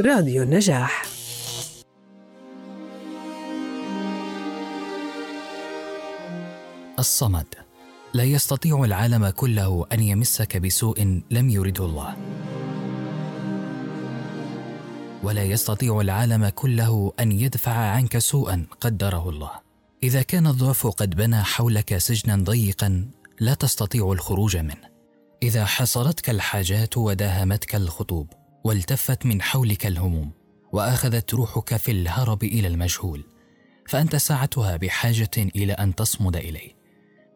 راديو النجاح. الصمد. لا يستطيع العالم كله أن يمسك بسوء لم يرده الله. ولا يستطيع العالم كله أن يدفع عنك سوءا قدره الله. إذا كان الضعف قد بنى حولك سجنا ضيقا لا تستطيع الخروج منه. إذا حصرتك الحاجات وداهمتك الخطوب والتفت من حولك الهموم وأخذت روحك في الهرب إلى المجهول فأنت ساعتها بحاجة إلى أن تصمد إليه.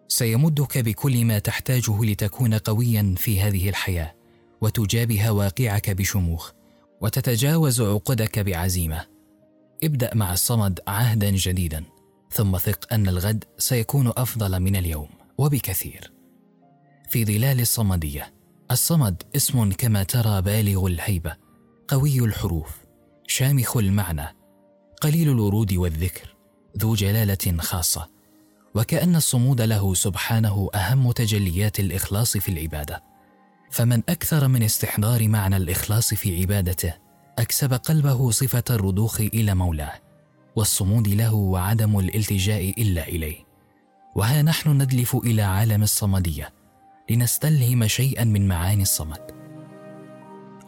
سيمدك بكل ما تحتاجه لتكون قويا في هذه الحياة وتجابه واقعك بشموخ وتتجاوز عقدك بعزيمة. ابدأ مع الصمد عهدا جديدا ثم ثق أن الغد سيكون أفضل من اليوم وبكثير. في ظلال الصمدية الصمد اسم كما ترى بالغ الهيبة قوي الحروف شامخ المعنى قليل الورود والذكر ذو جلالة خاصة وكأن الصمود له سبحانه أهم تجليات الإخلاص في العبادة. فمن أكثر من استحضار معنى الإخلاص في عبادته أكسب قلبه صفة الرضوخ إلى مولاه والصمود له وعدم الالتجاء إلا إليه. وها نحن ندلف إلى عالم الصمدية لنستلهم شيئا من معاني الصمد.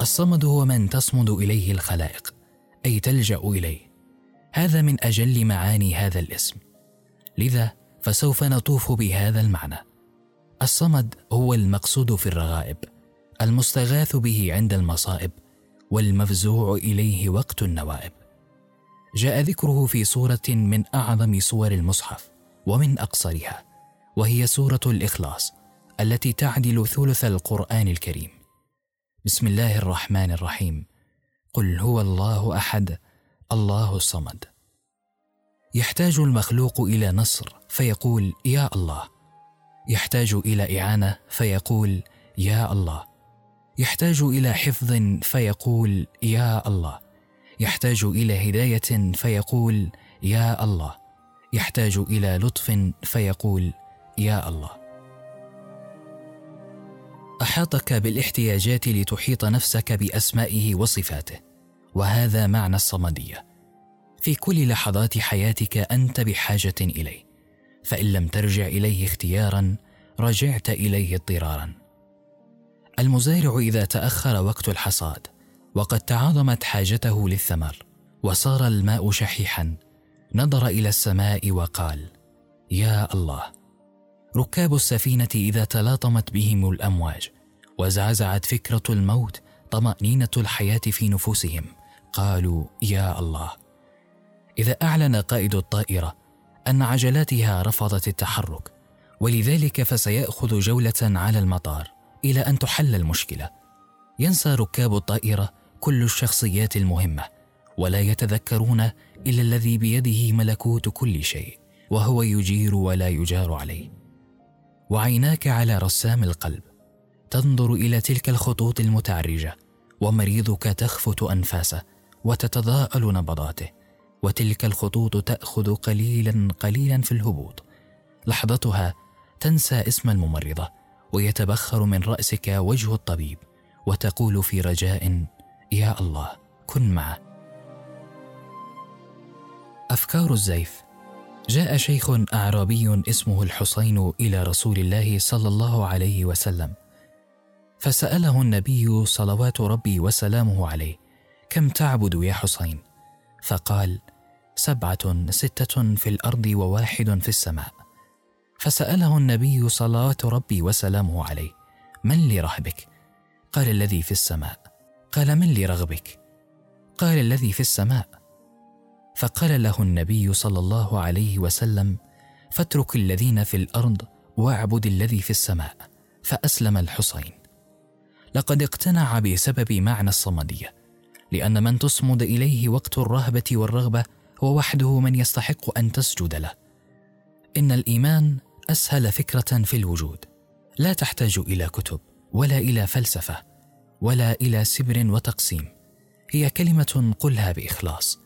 الصمد هو من تصمد إليه الخلائق أي تلجأ إليه. هذا من أجل معاني هذا الاسم. لذا فسوف نطوف بهذا المعنى. الصمد هو المقصود في الرغائب المستغاث به عند المصائب والمفزوع إليه وقت النوائب. جاء ذكره في سورة من أعظم سور المصحف ومن أقصرها وهي سورة الإخلاص. التي تعدل ثلث القرآن الكريم. بسم الله الرحمن الرحيم. قل هو الله أحد الله الصمد. يحتاج المخلوق إلى نصر فيقول يا الله. يحتاج إلى إعانة فيقول يا الله. يحتاج إلى حفظ فيقول يا الله. يحتاج إلى هداية فيقول يا الله. يحتاج إلى لطف فيقول يا الله. أحاطك بالاحتياجات لتحيط نفسك بأسمائه وصفاته وهذا معنى الصمدية. في كل لحظات حياتك أنت بحاجة إليه فإن لم ترجع إليه اختيارا رجعت إليه اضطرارا. المزارع إذا تأخر وقت الحصاد وقد تعاظمت حاجته للثمر وصار الماء شحيحا نظر إلى السماء وقال يا الله ركاب السفينة إذا تلاطمت بهم الأمواج وزعزعت فكرة الموت طمأنينة الحياة في نفوسهم. قالوا يا الله! إذا أعلن قائد الطائرة أن عجلاتها رفضت التحرك ولذلك فسيأخذ جولة على المطار إلى أن تحل المشكلة. ينسى ركاب الطائرة كل الشخصيات المهمة ولا يتذكرون إلا الذي بيده ملكوت كل شيء وهو يجير ولا يجار عليه. وعيناك على رسام القلب. تنظر إلى تلك الخطوط المتعرجة ومريضك تخفت أنفاسه وتتضاءل نبضاته وتلك الخطوط تأخذ قليلا قليلا في الهبوط. لحظتها تنسى اسم الممرضة ويتبخر من رأسك وجه الطبيب وتقول في رجاء يا الله كن معه. أفكار الزيف جاء شيخ أعرابي اسمه الحسين إلى رسول الله صلى الله عليه وسلم فسأله النبي صلوات ربي وسلامه عليه كم تعبد يا حسين فقال سبعة ستة في الأرض وواحد في السماء. فسأله النبي صلوات ربي وسلامه عليه من لرهبك؟ قال الذي في السماء. قال من لرغبك؟ قال الذي في السماء. فقال له النبي صلى الله عليه وسلم فاترك الذين في الأرض واعبد الذي في السماء. فأسلم الحسين لقد اقتنع بسبب معنى الصمدية لأن من تصمد إليه وقت الرهبة والرغبة هو وحده من يستحق أن تسجد له. إن الإيمان أسهل فكرة في الوجود. لا تحتاج إلى كتب ولا إلى فلسفة ولا إلى سبر وتقسيم. هي كلمة قلها بإخلاص.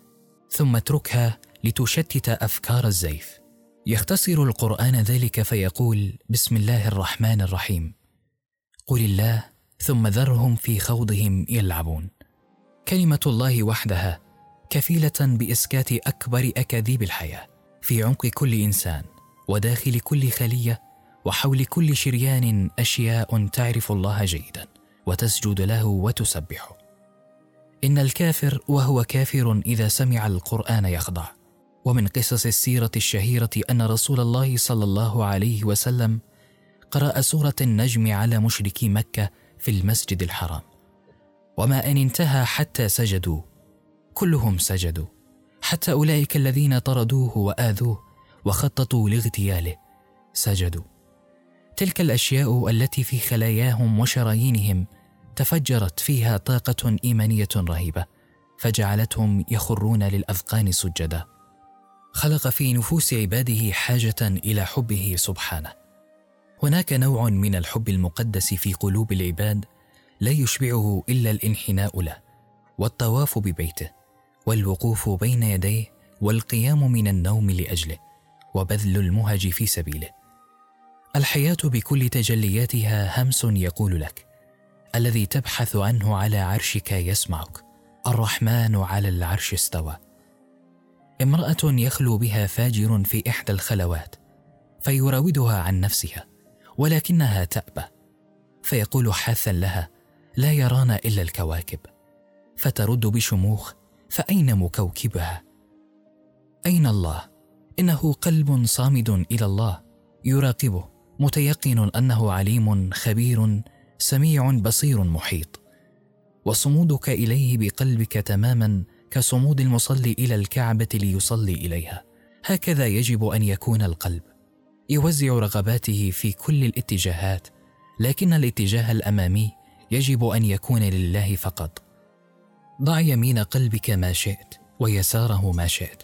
ثم اتركها لتشتت أفكار الزيف. يختصر القرآن ذلك فيقول بسم الله الرحمن الرحيم. قل الله ثم ذرهم في خوضهم يلعبون. كلمة الله وحدها كفيلة بإسكات أكبر أكاذيب الحياة. في عمق كل إنسان وداخل كل خلية وحول كل شريان أشياء تعرف الله جيدا وتسجد له وتسبحه. إن الكافر وهو كافر إذا سمع القرآن يخضع. ومن قصص السيرة الشهيرة أن رسول الله صلى الله عليه وسلم قرأ سورة النجم على مشركي مكة في المسجد الحرام. وما إن انتهى حتى سجدوا كلهم سجدوا. حتى أولئك الذين طردوه وآذوه وخططوا لاغتياله سجدوا. تلك الأشياء التي في خلاياهم وشرايينهم تفجرت فيها طاقة إيمانية رهيبة فجعلتهم يخرون للأذقان سجدا. خلق في نفوس عباده حاجة إلى حبه سبحانه. هناك نوع من الحب المقدس في قلوب العباد لا يشبعه إلا الانحناء له والطواف ببيته والوقوف بين يديه والقيام من النوم لأجله وبذل المهج في سبيله. الحياة بكل تجلياتها همس يقول لك الذي تبحث عنه على عرشك يسمعك. الرحمن على العرش استوى. امرأة يخلو بها فاجر في إحدى الخلوات فيراودها عن نفسها ولكنها تأبى. فيقول حاثا لها لا يرانا إلا الكواكب. فترد بشموخ فأين مكوكبها؟ أين الله؟ إنه قلب صامد إلى الله. يراقبه متيقن أنه عليم خبير سميع بصير محيط وصمودك إليه بقلبك تماما كصمود المصلي إلى الكعبة ليصلي إليها. هكذا يجب أن يكون القلب يوزع رغباته في كل الاتجاهات لكن الاتجاه الأمامي يجب أن يكون لله فقط. ضع يمين قلبك ما شئت ويساره ما شئت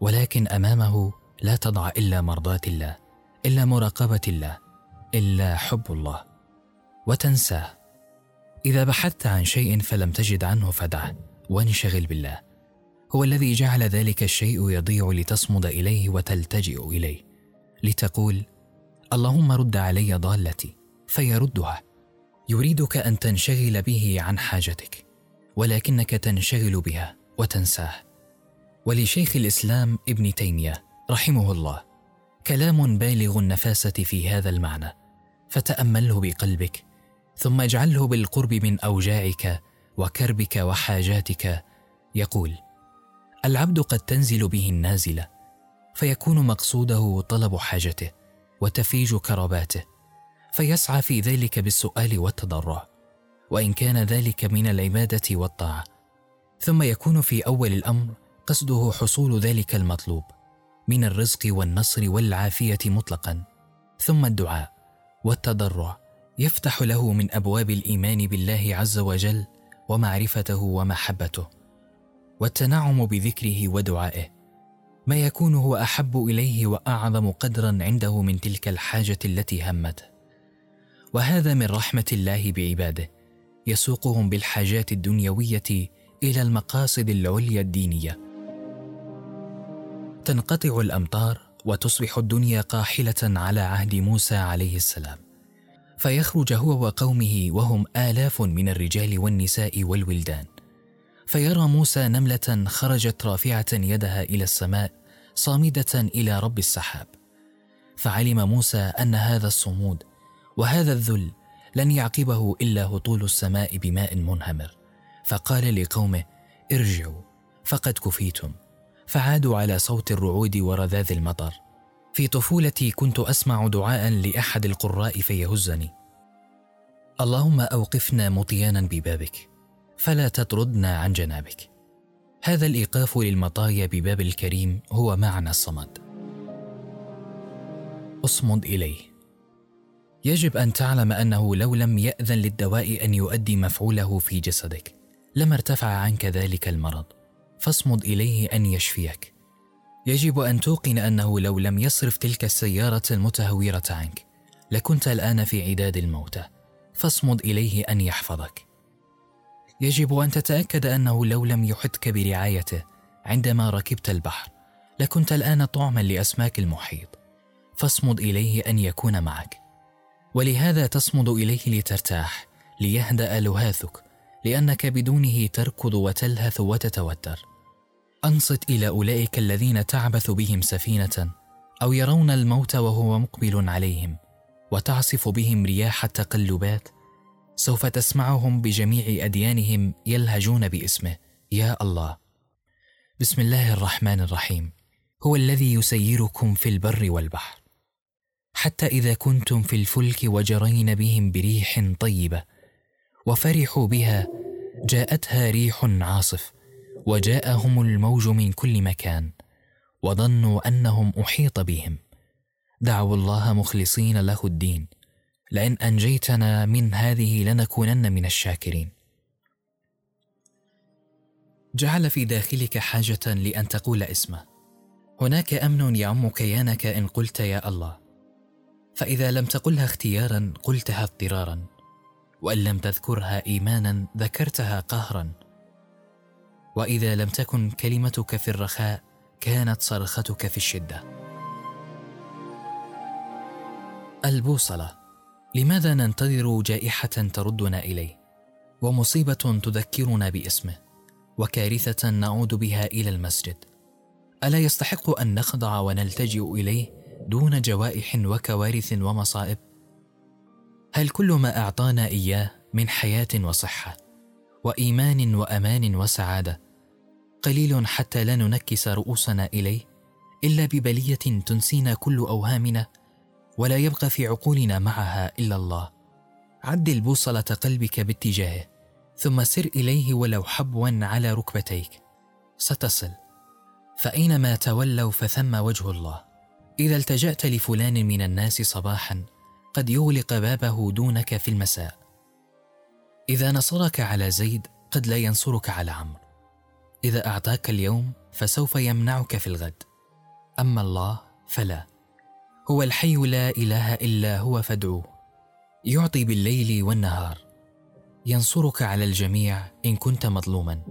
ولكن أمامه لا تضع إلا مرضاة الله إلا مراقبة الله إلا حب الله. وتنساه. إذا بحثت عن شيء فلم تجد عنه فدعه وانشغل بالله. هو الذي جعل ذلك الشيء يضيع لتصمد إليه وتلتجئ إليه. لتقول اللهم رد علي ضالتي فيردها. يريدك أن تنشغل به عن حاجتك ولكنك تنشغل بها وتنساه. ولشيخ الإسلام ابن تيمية رحمه الله كلام بالغ النفاسة في هذا المعنى فتأمله بقلبك ثم اجعله بالقرب من اوجاعك وكربك وحاجاتك. يقول العبد قد تنزل به النازلة فيكون مقصوده طلب حاجته وتفيج كرباته فيسعى في ذلك بالسؤال والتضرع وإن كان ذلك من العبادة والطاعة. ثم يكون في أول الأمر قصده حصول ذلك المطلوب من الرزق والنصر والعافية مطلقا. ثم الدعاء والتضرع يفتح له من أبواب الإيمان بالله عز وجل ومعرفته ومحبته والتنعم بذكره ودعائه ما يكون هو أحب إليه وأعظم قدرا عنده من تلك الحاجة التي همته. وهذا من رحمة الله بعباده يسوقهم بالحاجات الدنيوية إلى المقاصد العليا الدينية. تنقطع الأمطار وتصبح الدنيا قاحلة على عهد موسى عليه السلام. فيخرج هو وقومه وهم آلاف من الرجال والنساء والولدان. فيرى موسى نملة خرجت رافعة يدها إلى السماء صامدة إلى رب السحاب. فعلم موسى أن هذا الصمود وهذا الذل لن يعقبه إلا هطول السماء بماء منهمر. فقال لقومه ارجعوا فقد كفيتم. فعادوا على صوت الرعود ورذاذ المطر. في طفولتي كنت أسمع دعاء لأحد القراء فيهزني. اللهم أوقفنا مطيانا ببابك فلا تطردنا عن جنابك. هذا الإيقاف للمطايا بباب الكريم هو معنى الصمد. اصمد إليه. يجب أن تعلم أنه لو لم يأذن للدواء أن يؤدي مفعوله في جسدك لما ارتفع عنك ذلك المرض فاصمد إليه أن يشفيك. يجب أن توقن أنه لو لم يصرف تلك السيارة المتهورة عنك لكنت الآن في عداد الموتى. فاصمد إليه أن يحفظك. يجب أن تتأكد أنه لو لم يحدك برعايته عندما ركبت البحر لكنت الآن طعما لأسماك المحيط. فاصمد إليه أن يكون معك. ولهذا تصمد إليه لترتاح ليهدأ لهاثك لأنك بدونه تركض وتلهث وتتوتر. أنصت إلى أولئك الذين تعبث بهم سفينة أو يرون الموت وهو مقبل عليهم وتعصف بهم رياح التقلبات سوف تسمعهم بجميع أديانهم يلهجون باسمه. يا الله. بسم الله الرحمن الرحيم. هو الذي يسيركم في البر والبحر. حتى إذا كنتم في الفلك وجرين بهم بريح طيبة وفرحوا بها جاءتها ريح عاصف وجاءهم الموج من كل مكان وظنوا أنهم أحيط بهم. دعوا الله مخلصين له الدين لئن أنجيتنا من هذه لنكونن من الشاكرين. جعل في داخلك حاجة لأن تقول اسمه. هناك أمن يعم كيانك إن قلت يا الله. فإذا لم تقلها اختيارا قلتها اضطرارا وإن لم تذكرها ايمانا ذكرتها قهرا. وإذا لم تكن كلمتك في الرخاء كانت صرختك في الشدة. البوصلة. لماذا ننتظر جائحة تردنا إليه؟ ومصيبة تذكرنا باسمه. وكارثة نعود بها إلى المسجد. ألا يستحق أن نخضع ونلتجئ إليه دون جوائح وكوارث ومصائب؟ هل كل ما أعطانا إياه من حياة وصحة وإيمان وأمان وسعادة قليل حتى لا ننكس رؤوسنا إليه إلا ببلية تنسينا كل أوهامنا ولا يبقى في عقولنا معها إلا الله. عدل بوصله قلبك باتجاهه ثم سر إليه ولو حبوا على ركبتيك. ستصل. فأينما تولوا فثم وجه الله. إذا التجأت لفلان من الناس صباحا قد يغلق بابه دونك في المساء. إذا نصرك على زيد قد لا ينصرك على عمرو. إذا أعطاك اليوم فسوف يمنعك في الغد. أما الله فلا. هو الحي لا إله إلا هو فادعوه. يعطي بالليل والنهار. ينصرك على الجميع إن كنت مظلوما.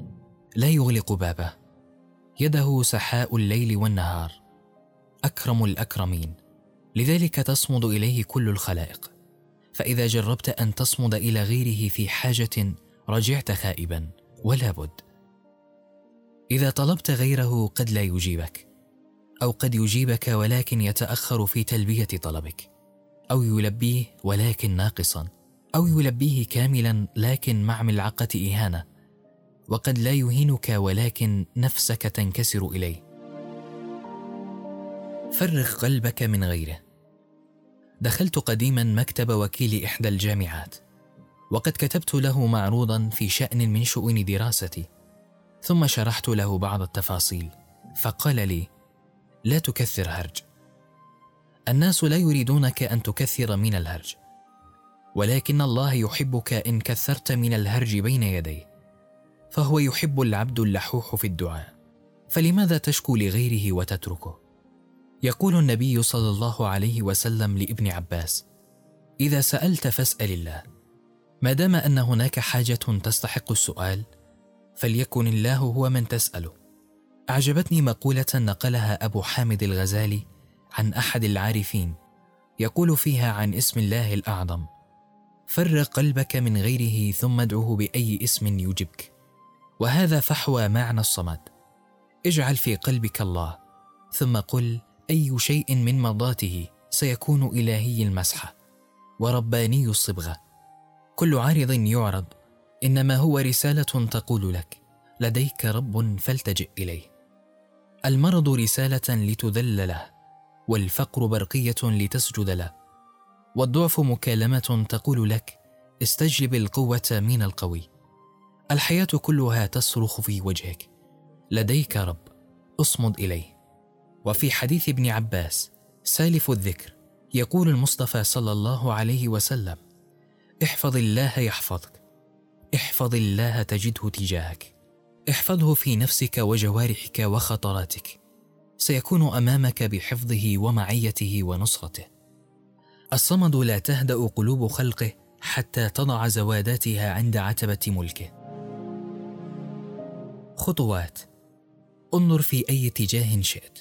لا يغلق بابه. يده سحاء الليل والنهار. أكرم الأكرمين. لذلك تصمد إليه كل الخلائق. فإذا جربت أن تصمد إلى غيره في حاجة رجعت خائبا. ولا بد. إذا طلبت غيره قد لا يجيبك أو قد يجيبك ولكن يتأخر في تلبية طلبك أو يلبيه ولكن ناقصا أو يلبيه كاملا لكن مع ملعقة إهانة وقد لا يهينك ولكن نفسك تنكسر إليه. فرغ قلبك من غيره. دخلت قديما مكتب وكيل إحدى الجامعات وقد كتبت له معروضا في شأن من شؤون دراستي ثم شرحت له بعض التفاصيل فقال لي لا تكثر هرج. الناس لا يريدونك أن تكثر من الهرج. ولكن الله يحبك إن كثرت من الهرج بين يديه. فهو يحب العبد اللحوح في الدعاء. فلماذا تشكو لغيره وتتركه؟ يقول النبي صلى الله عليه وسلم لابن عباس إذا سألت فاسأل الله. ما دام أن هناك حاجة تستحق السؤال فليكن الله هو من تسأله. أعجبتني مقولة نقلها أبو حامد الغزالي عن أحد العارفين يقول فيها عن اسم الله الأعظم فرق قلبك من غيره ثم ادعه بأي اسم يجبك وهذا فحوى معنى الصمد. اجعل في قلبك الله ثم قل أي شيء من مرضاته سيكون إلهي المسحه ورباني الصبغة. كل عارض يعرض إنما هو رسالة تقول لك لديك رب فالتجئ إليه. المرض رسالة لتذل له والفقر برقية لتسجد له. والضعف مكالمة تقول لك استجلب القوة من القوي. الحياة كلها تصرخ في وجهك. لديك رب اصمد إليه. وفي حديث ابن عباس سالف الذكر يقول المصطفى صلى الله عليه وسلم احفظ الله يحفظك. احفظ الله تجده تجاهك. احفظه في نفسك وجوارحك وخطراتك. سيكون أمامك بحفظه ومعيته ونصرته. الصمد لا تهدأ قلوب خلقه حتى تضع زواداتها عند عتبة ملكه. خطوات. انظر في أي اتجاه شئت.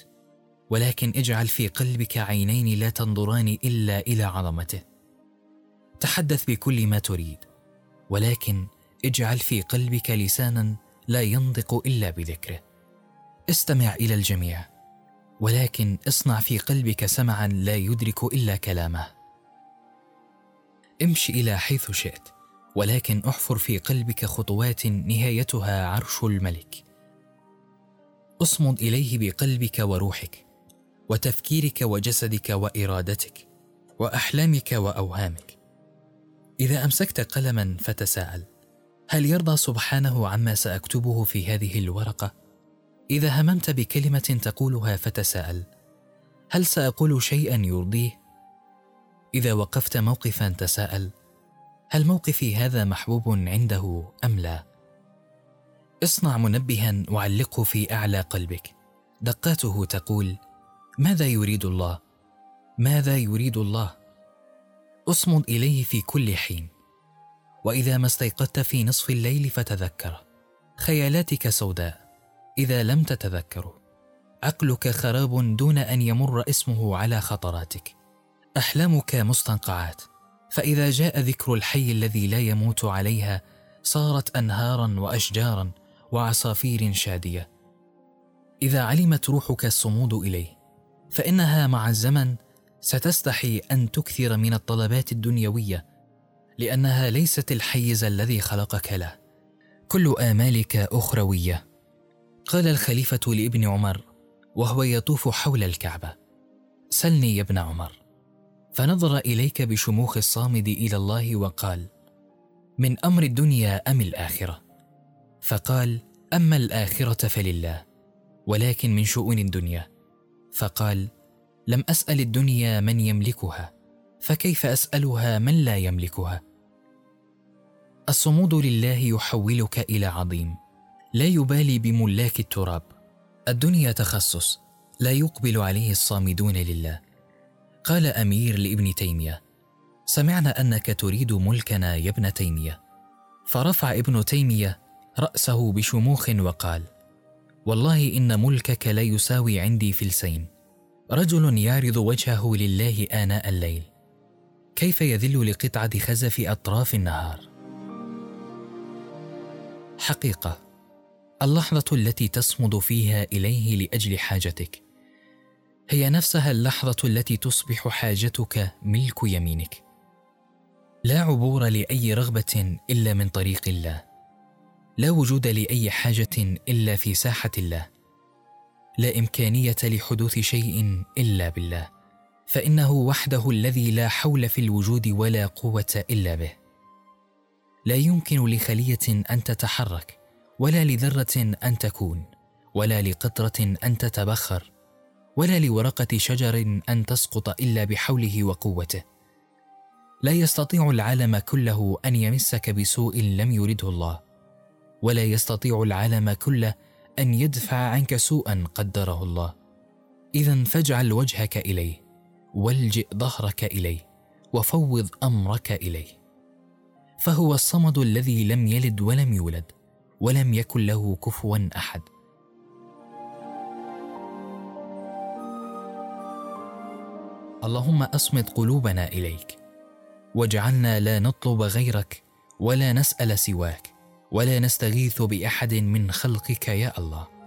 ولكن اجعل في قلبك عينين لا تنظران إلا إلى عظمته. تحدث بكل ما تريد. ولكن اجعل في قلبك لسانا لا ينطق إلا بذكره. استمع إلى الجميع ولكن اصنع في قلبك سمعا لا يدرك إلا كلامه. امش إلى حيث شئت ولكن احفر في قلبك خطوات نهايتها عرش الملك. اصمد إليه بقلبك وروحك وتفكيرك وجسدك وإرادتك وأحلامك وأوهامك. إذا أمسكت قلما فتساءل هل يرضى سبحانه عما سأكتبه في هذه الورقة؟ إذا هممت بكلمة تقولها فتساءل هل سأقول شيئا يرضيه؟ إذا وقفت موقفا تساءل هل موقفي هذا محبوب عنده أم لا؟ اصنع منبها وعلقه في أعلى قلبك. دقاته تقول ماذا يريد الله؟ ماذا يريد الله؟ أصمد إليه في كل حين. وإذا ما استيقظت في نصف الليل فتذكره خيالاتك سوداء إذا لم تتذكره عقلك خراب دون أن يمر اسمه على خطراتك. أحلامك مستنقعات. فإذا جاء ذكر الحي الذي لا يموت عليها صارت أنهارا وأشجارا وعصافير شادية. إذا علمت روحك الصمود إليه فإنها مع الزمن ستستحي أن تكثر من الطلبات الدنيوية. لأنها ليست الحيز الذي خلقك له. كل آمالك أخروية. قال الخليفة لابن عمر وهو يطوف حول الكعبة. سلني يا ابن عمر. فنظر إليك بشموخ الصامد إلى الله وقال من أمر الدنيا أم الآخرة؟ فقال أما الآخرة فلله ولكن من شؤون الدنيا. فقال لم أسأل الدنيا من يملكها. فكيف أسألها من لا يملكها؟ الصمود لله يحولك إلى عظيم. لا يبالي بملاك التراب. الدنيا تخصص. لا يقبل عليه الصامدون لله. قال أمير لابن تيمية. سمعنا أنك تريد ملكنا يا ابن تيمية. فرفع ابن تيمية رأسه بشموخ وقال والله إن ملكك لا يساوي عندي فلسين. رجل يعرض وجهه لله آناء الليل. كيف يذل لقطعة خزف أطراف النهار؟ حقيقة اللحظة التي تصمد فيها إليه لأجل حاجتك هي نفسها اللحظة التي تصبح حاجتك ملك يمينك. لا عبور لأي رغبة إلا من طريق الله. لا وجود لأي حاجة إلا في ساحة الله. لا إمكانية لحدوث شيء إلا بالله. فإنه وحده الذي لا حول في الوجود ولا قوة إلا به. لا يمكن لخلية أن تتحرك ولا لذرة أن تكون ولا لقطرة أن تتبخر ولا لورقة شجر أن تسقط إلا بحوله وقوته. لا يستطيع العالم كله أن يمسك بسوء لم يرده الله ولا يستطيع العالم كله أن يدفع عنك سوءا قدره الله. إذا فاجعل وجهك إليه. والجئ ظهرك إليه وفوض أمرك إليه. فهو الصمد الذي لم يلد ولم يولد ولم يكن له كفوا أحد. اللهم أصمد قلوبنا إليك واجعلنا لا نطلب غيرك ولا نسأل سواك ولا نستغيث بأحد من خلقك يا الله.